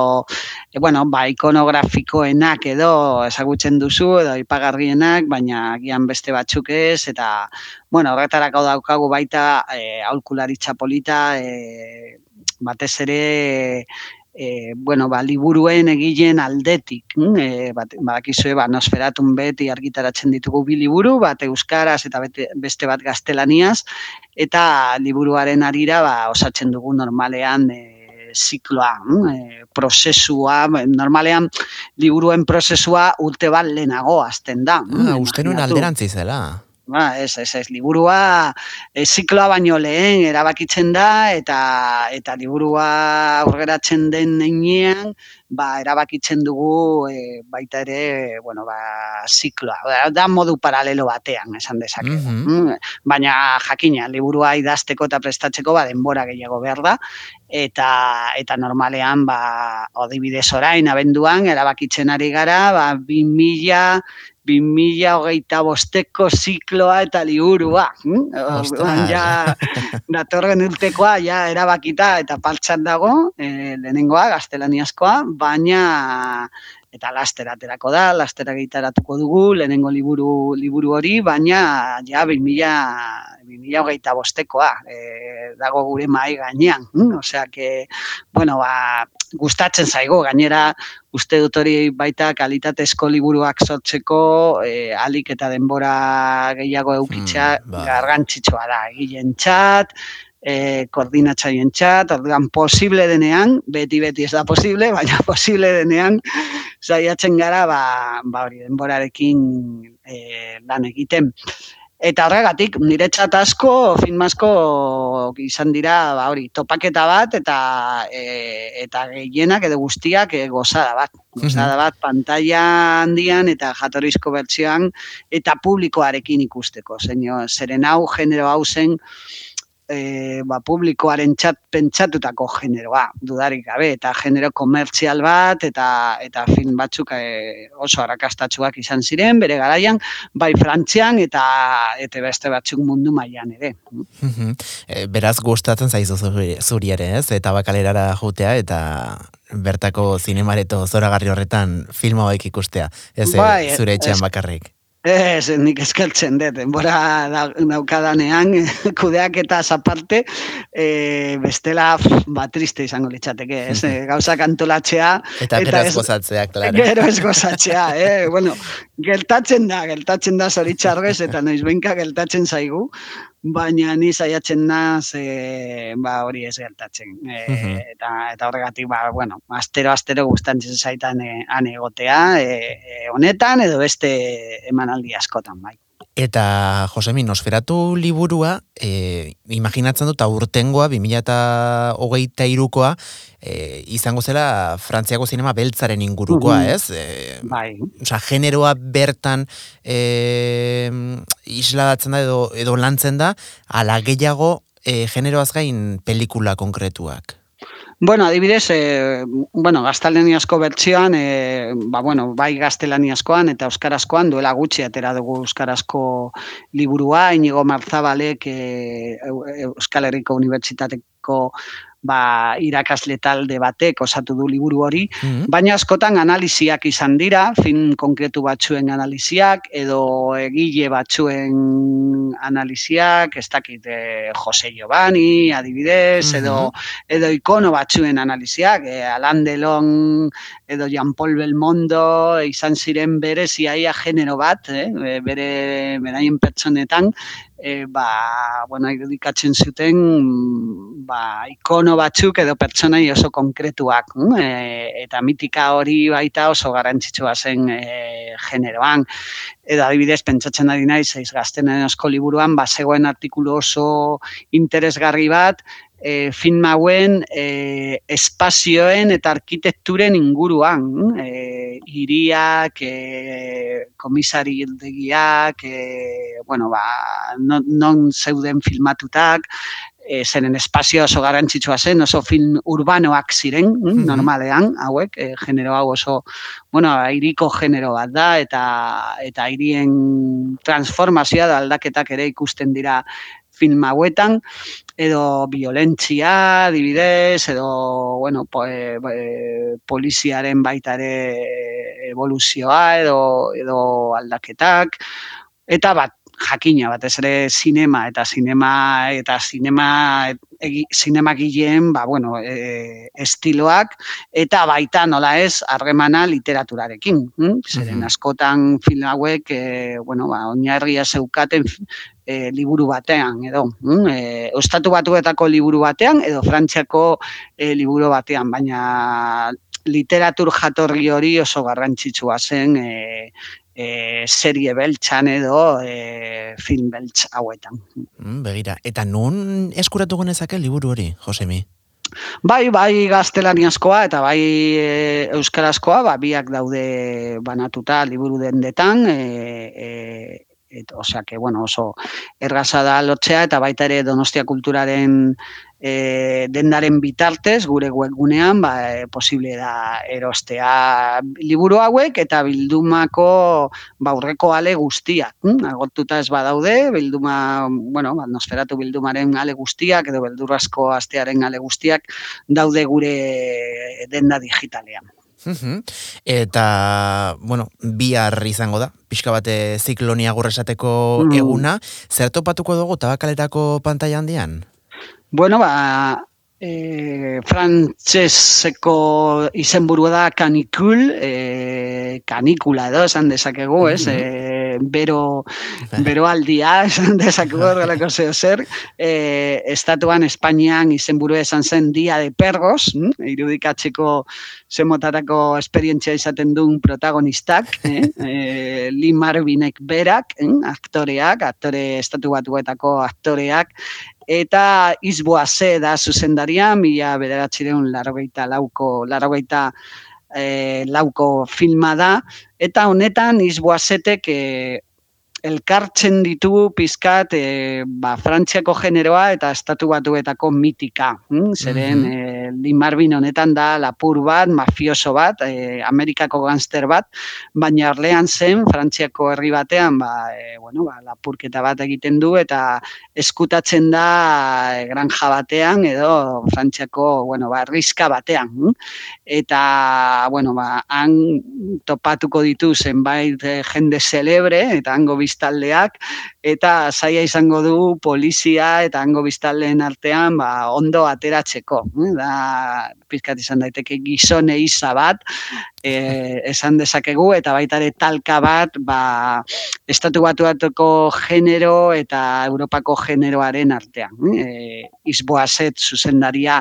e, bueno, ba, ikonografikoenak edo ezagutzen duzu, edo ipagarrienak, baina gian beste batzuk ez, eta bueno, horretarako daukagu baita e, aulkularitza polita, e, batez ere e, bueno, ba, liburuen egileen aldetik. Mm, e, bat, badakizue, ba, nosferatun beti argitaratzen ditugu bi liburu, bat euskaraz eta beste bat gaztelaniaz, eta liburuaren arira ba, osatzen dugu normalean e, zikloa, e, prozesua, normalean liburuen prozesua urte bat lehenago azten da. Ah, uste nuen alderantzi zela. Ba, ez, ez, ez, liburua e, zikloa baino lehen erabakitzen da eta eta liburua aurreratzen den neinean ba, erabakitzen dugu e, baita ere, bueno, ba, zikloa. Da, modu paralelo batean, esan dezake. Mm -hmm. Baina jakina, liburua idazteko eta prestatzeko ba, denbora gehiago behar da eta eta normalean ba odibidez orain abenduan erabakitzen ari gara ba 2000 2000 hogeita bosteko zikloa eta liburua. Hm? Ja, datorren urtekoa ja erabakita eta paltzan dago, e, lehenengoa, gaztelaniazkoa, baina eta laster aterako da, laster gitaratuko dugu, lehenengo liburu liburu hori, baina ja 2000, 2000 hogeita bostekoa e, dago gure mai gainean. Hm? Osea, que, bueno, ba, gustatzen zaigo, gainera uste dut hori baita kalitatezko liburuak sortzeko e, alik eta denbora gehiago eukitza mm, ba. gargantzitsua da, egilen txat, e, koordinatzaien txat, orduan posible denean, beti-beti ez da posible, baina posible denean, zaiatzen gara, ba, ba hori, denborarekin e, lan egiten. Eta horregatik, nire txat asko, film asko izan dira, ba, hori, topaketa bat, eta e, eta gehienak edo guztiak e, gozada bat. Gozada bat, pantalla handian eta jatorrizko bertsioan, eta publikoarekin ikusteko. Zeino, zeren hau, genero hau zen, e, ba, publikoaren txat pentsatutako generoa, dudarik gabe, eta genero komertzial bat, eta eta film batzuk e, oso arrakastatsuak izan ziren, bere garaian, bai frantzian, eta eta beste batzuk mundu mailan ere. e, beraz gustatzen zaizu zuri ere, ez? Eta bakalerara jutea, eta bertako zinemareto zoragarri horretan filma ikustea, ez bai, zure etxean bakarrik. Ez, nik eskaltzen dut, denbora daukadanean, kudeak eta zaparte, e, bestela ba, triste izango litzateke, ez, e, gauza kantolatzea. Eta, eta ez gozatzeak, klaro. Gero ez gozatzea, eh? bueno, gertatzen da, gertatzen da zoritxarrez, eta noiz benka gertatzen zaigu, baina ni saiatzen naz e, ba hori ez gertatzen. E, eta eta horregatik ba bueno astero astero gustatzen zaitan e, han egotea e, e, honetan edo beste emanaldi askotan bai Eta, Josemi, nosferatu liburua, e, imaginatzen dut, aurtengoa, 2008 irukoa, e, izango zela Frantziako zinema beltzaren ingurukoa, mm ez? E, bai. Osa, generoa bertan e, isladatzen da edo, edo lantzen da, ala gehiago e, generoaz gain pelikula konkretuak. Bueno, adibidez, e, bueno, gaztelaniazko bertsioan, e, ba, bueno, bai gaztelaniazkoan eta euskarazkoan duela gutxi atera dugu euskarazko liburua, inigo marzabalek e, Euskal Herriko Unibertsitateko ba, irakasle talde batek osatu du liburu hori, mm baina askotan analiziak izan dira, fin konkretu batzuen analiziak, edo egile batzuen analiziak, ez dakit eh, Jose Giovanni, adibidez, edo, edo ikono batzuen analiziak, eh, Alain Delon, edo Jean Paul Belmondo, izan ziren bere ziaia genero bat, eh, bere beraien pertsonetan, e, ba, bueno, irudikatzen zuten ba, ikono batzuk edo pertsonai oso konkretuak mm? e, eta mitika hori baita oso garantzitsua zen e, generoan edo adibidez pentsatzen ari naiz eiz gaztenen asko liburuan ba, zegoen artikulu oso interesgarri bat e, film hauen e, espazioen eta arkitekturen inguruan. E, iriak, e, komisari hildegiak, e, bueno, ba, non, non zeuden filmatutak, e, zenen espazio oso garantzitsua zen, oso film urbanoak ziren, mm normalean, hauek, e, genero hau oso, bueno, iriko genero bat da, eta eta irien transformazioa da aldaketak ere ikusten dira film hauetan, edo violentzia, adibidez, edo, bueno, po, e, e, poliziaren baita ere evoluzioa, edo, edo aldaketak, eta bat, jakina batez ere sinema eta sinema eta sinema sinema gileen ba bueno e, estiloak eta baita nola ez harremana literaturarekin hm? zeren askotan film hauek e, bueno ba oinarria zeukaten e, liburu batean edo mm, e, ostatu batuetako liburu batean edo frantziako e, liburu batean baina literatur jatorri hori oso garrantzitsua zen e, e, serie beltzan edo e, film beltz hauetan. Mm, begira, eta nun eskuratu genezake liburu hori, Josemi? Bai, bai gaztelaniazkoa eta bai e, euskarazkoa, ba, biak daude banatuta liburu dendetan, e, e, et, osea, que, bueno, oso ergaza da lotzea eta baita ere Donostia kulturaren e, dendaren bitartez, gure webgunean, ba, e, posible da erostea liburu hauek eta bildumako baurreko ale guztia. Hm? Agortuta ez badaude, bilduma, bueno, ba, nosferatu bildumaren ale guztiak edo beldurrasko astearen ale guztiak daude gure denda digitalean. Eta, bueno, bihar izango da, pixka bate ziklonia gurresateko mm. eguna, zer topatuko dugu tabakaletako pantalla handian? Bueno, ba, e, frantzeseko izenburua da kanikul, e, kanikula edo, esan dezakegu, ez? Mm -hmm. e, bero, bero aldia, esan dezakegu horrelako zeo zer, e, estatuan Espainian izenburu esan zen dia de perros, mm? irudikatzeko zemotarako esperientzia izaten duen protagonistak, eh? e, Lee Marvinek berak, eh? aktoreak, aktore estatu batuetako aktoreak, eta izboa ze da zuzendaria, mila bederatzireun larrogeita lauko, larrogeita e, lauko filma da, eta honetan izboa zetek e, elkartzen ditu pizkat e, ba, frantziako generoa eta estatu batuetako mitika. Hm? Zeren, mm -hmm. honetan da lapur bat, mafioso bat, e, Amerikako gangster bat, baina arlean zen, frantziako herri batean, ba, e, bueno, ba, lapurketa bat egiten du eta eskutatzen da e, granja batean edo frantziako, bueno, ba, riska batean. Hm? Eta, bueno, ba, han topatuko ditu zenbait jende celebre eta hango biztaldeak eta saia izango du polizia eta hango biztalleen artean ba, ondo ateratzeko. Eh? Da, pizkat izan daiteke gizone isa bat, e, esan dezakegu, eta baita ere talka bat, ba, estatu batu batuko genero eta Europako generoaren artean. E, izboazet zuzendaria,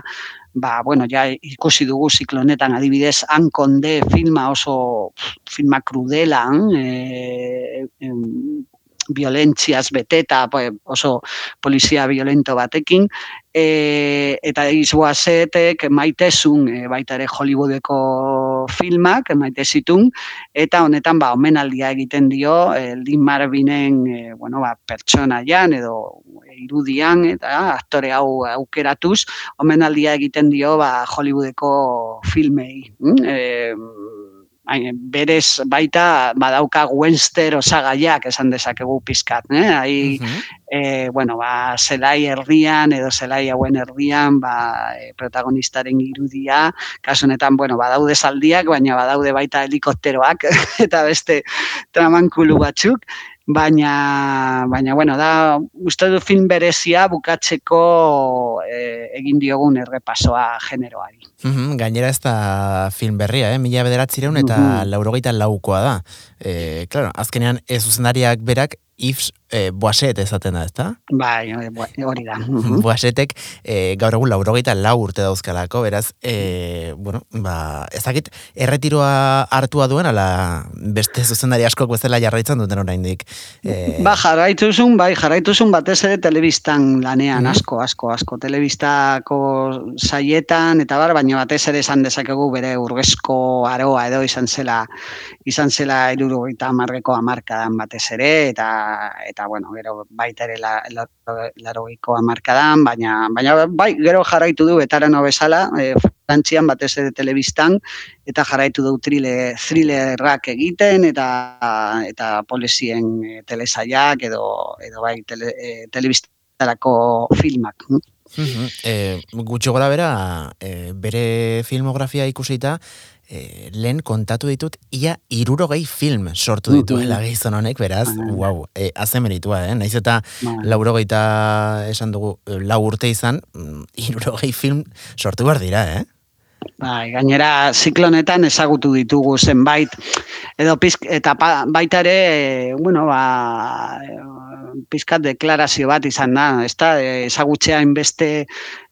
ba, bueno, ja ikusi dugu ziklonetan adibidez, hankonde filma oso filma krudela, e, violentziaz beteta, oso polizia violento batekin, e, eta izboazetek maitezun e, baita ere Hollywoodeko filmak, maite zitun, eta honetan ba, omenaldia egiten dio, e, Lin Marvinen e, bueno, ba, pertsona jan, edo irudian, eta aktore hau aukeratuz, omenaldia egiten dio ba, Hollywoodeko filmei. E, berez baita badauka Wenster osagaiak esan dezakegu pizkat, eh? Ai, uh bueno, ba, zelai herrian edo zelai hauen herrian, ba, e, protagonistaren irudia, kasu honetan, bueno, badaude zaldiak, baina badaude baita helikopteroak eta beste tramankulu batzuk, baina baina bueno, da uste du film berezia bukatzeko e, egin diogun errepasoa generoari. Mm gainera ez da film berria, eh? mila bederatzireun eta mm laurogeita laukoa da. E, claro, azkenean ez zuzendariak berak Yves e, Boaset ezaten da, ezta? Bai, hori da. Boasetek e, gaur egun laurogeita lau urte dauzkalako, beraz, e, bueno, ba, ezakit, erretiroa hartua duen, ala beste zuzendari askok bezala jarraitzen duten oraindik. E... Ba, jarraituzun, bai, jarraituzun batez ere telebistan lanean, mm asko, asko, asko, telebistako saietan, eta bar, baina batez ere esan dezakegu bere urgezko aroa edo izan zela, izan zela irurogeita amarreko amarkadan batez ere, eta eta bueno, gero baita ere la, la, amarkadan, baina, baina bai, gero jarraitu du etarano bezala, e, frantzian batez ere telebistan, eta jarraitu du trile, thrillerrak egiten, eta eta polizien e, telesaiak, edo, edo bai tele, e, telebistarako filmak. E, gutxo gora bera, e, bere filmografia ikusita, e, lehen kontatu ditut, ia irurogei film sortu ditu, mm -hmm. honek, beraz, mm wow, e, azen meritua, eh? naiz eta mm laurogeita esan dugu, lau urte izan, mm, irurogei film sortu behar dira, eh? Bai, gainera ziklonetan ezagutu ditugu zenbait edo pizk, eta baita ere, bueno, ba, pizkat deklarazio bat izan da, ezta? Ezagutzea inbeste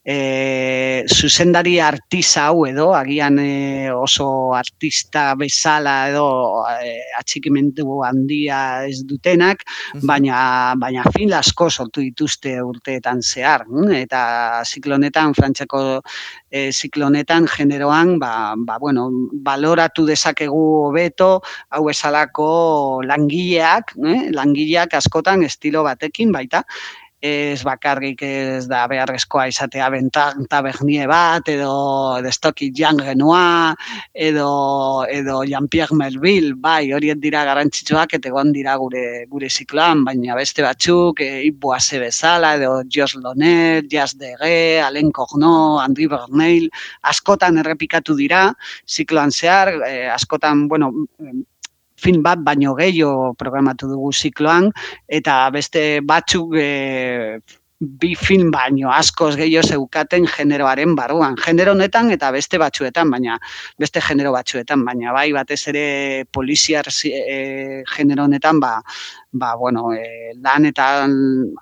e, zuzendari artista hau edo, agian e, oso artista bezala edo e, atxikimendu handia ez dutenak, baina, baina fin asko sortu dituzte urteetan zehar. Eta ziklonetan, frantzeko e, ziklonetan, generoan, ba, ba, bueno, baloratu dezakegu hobeto hau esalako langileak, eh? langileak askotan estilo batekin baita, ez bakarrik ez da beharrezkoa izatea bentan tabernie bat, edo destoki jan genua, edo, edo Jean-Pierre Melville, bai, horiet dira garantzitsuak, eta egon dira gure, gure zikloan, baina beste batzuk, e, Iboase bezala, edo Jos Lonet, Jas Dege, Alain Corno, Andri Berneil, askotan errepikatu dira, zikloan zehar, e, askotan, bueno, film bat baino gehiago programatu dugu zikloan, eta beste batzuk e, bi film baino askoz gehiago zeukaten generoaren barruan. Genero honetan eta beste batzuetan, baina beste genero batzuetan, baina bai batez ere poliziar e, genero honetan ba, ba, bueno, e, lan eta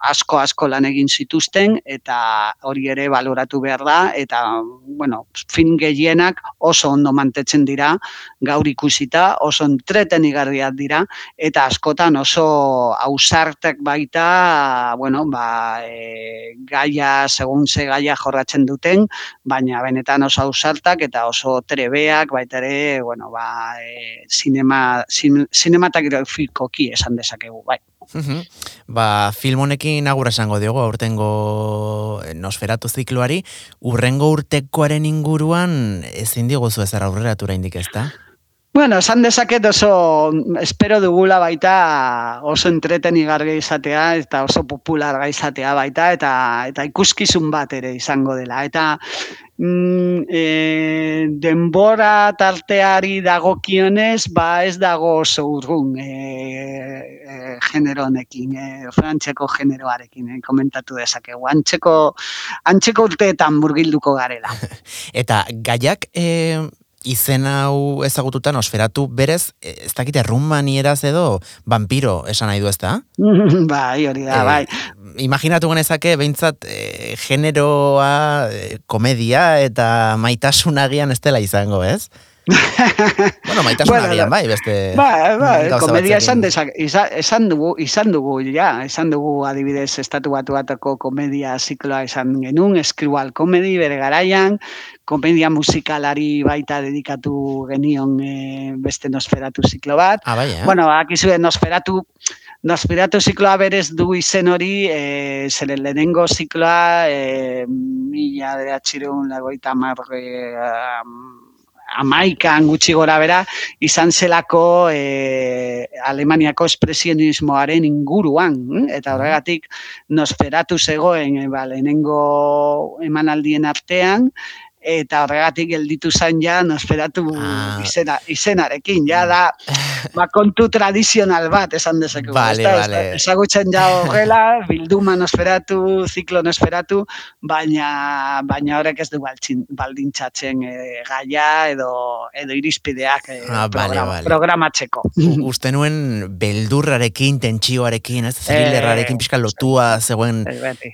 asko asko lan egin zituzten eta hori ere baloratu behar da eta bueno, fin gehienak oso ondo mantetzen dira gaur ikusita, oso entretenigarriak dira eta askotan oso ausartek baita bueno, ba, e, gaia, segun ze gaia jorratzen duten, baina benetan oso ausartak eta oso trebeak baita ere, bueno, ba, e, sinema, sin, esan dezakegu. Bai. ba, film honekin agur esango diogu aurtengo Nosferatu zikloari, urrengo urtekoaren inguruan ezin diguzu ezer aurreratura indik ezta? Bueno, esan dezaket oso, espero dugula baita oso entreten izatea eta oso popular izatea baita eta eta ikuskizun bat ere izango dela. Eta e, denbora tarteari dagokionez, ba ez dago oso urrun e, e, genero honekin, e, frantzeko generoarekin, e, komentatu dezakegu. Antzeko, antzeko urteetan burgilduko garela. eta gaiak... E izen hau ezagututa nosferatu berez, e, ez dakite rumanieraz edo vampiro esan nahi du ez da? bai, hori da, e, bai. Imaginatu genezake, behintzat, e, generoa, e, komedia eta maitasunagian ez dela izango, ez? Bueno, maitasun bueno, agian, bai, beste... Bai, bai, komedia esan, desak, esan, dugu, izan dugu, ja, esan dugu adibidez estatu batu batako komedia zikloa esan genuen, eskribal komedi bere garaian, komedia musikalari baita dedikatu genion e, beste nosferatu ziklo bat. Ah, bai, eh? Bueno, akizue nosferatu, Nosferatu zikloa berez du izen hori, e, zeren lehenengo zikloa, e, mila de atxireun lagoita marre, amaikan gutxi gora bera, izan zelako e, Alemaniako espresionismoaren inguruan, hm? eta horregatik nosferatu zegoen e, ba, lehenengo emanaldien artean, eta horregatik gelditu zain ja nosferatu ah. izena, izenarekin, ja da ba, kontu tradizional bat esan dezakegu. Vale, vale. Ezagutzen ja horrela, bilduma nosferatu, ziklo nosferatu, baina, baina horrek ez du baldintzatzen e, gaia edo, edo irizpideak e, ah, vale, programatzeko. Uste nuen beldurrarekin, tentsioarekin, ez? Zerrilerrarekin pixka lotua zegoen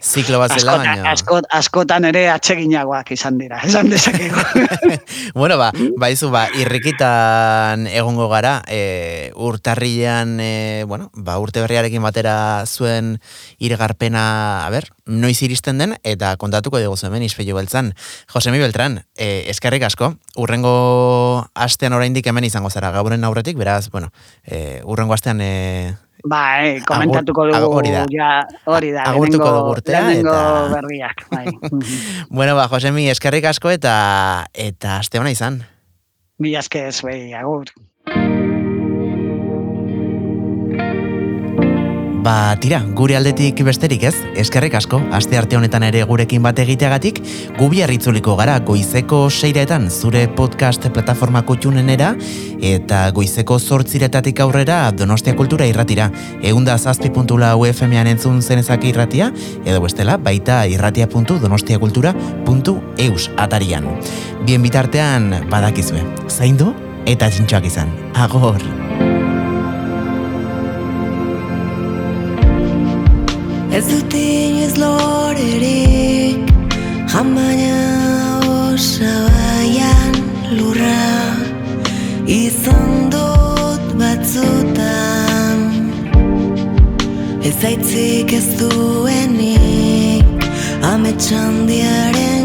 ziklo bat zela, baina... askotan ere atseginagoak izan dira, esan dezakegu. bueno, ba, baizu, ba, irrikitan egongo gara, e, urtarrilean, e, bueno, ba, urte berriarekin batera zuen irgarpena, a ber, noiz iristen den, eta kontatuko dugu hemen izpeio beltzan. Josemi Beltran, e, eskerrik asko, urrengo astean oraindik hemen izango zara, gauren aurretik, beraz, bueno, e, urrengo astean... E, Ba, eh, komentatuko dugu, hori da, ja, hori da, agurtuko dugu urtea, eta... berriak, bai. bueno, ba, Josemi, eskerrik asko, eta eta aste hona izan. Mi aske ez, bai, agur. Ba, tira, gure aldetik besterik ez, eskerrik asko, aste arte honetan ere gurekin bat egiteagatik, gubi harritzuliko gara goizeko seiretan zure podcast plataformako txunenera, eta goizeko zortziretatik aurrera Donostia Kultura irratira. Eunda zazpi.la UFM-an entzun zenezak irratia, edo bestela, baita irratia.donostiakultura.eus atarian. Bien bitartean, badakizue, zaindu eta txintxoak izan. Agor! Ez dut inoiz lorerik Jamaina osabaian lurra Izan dut batzutan Ez aitzik ez duenik Ametxandiaren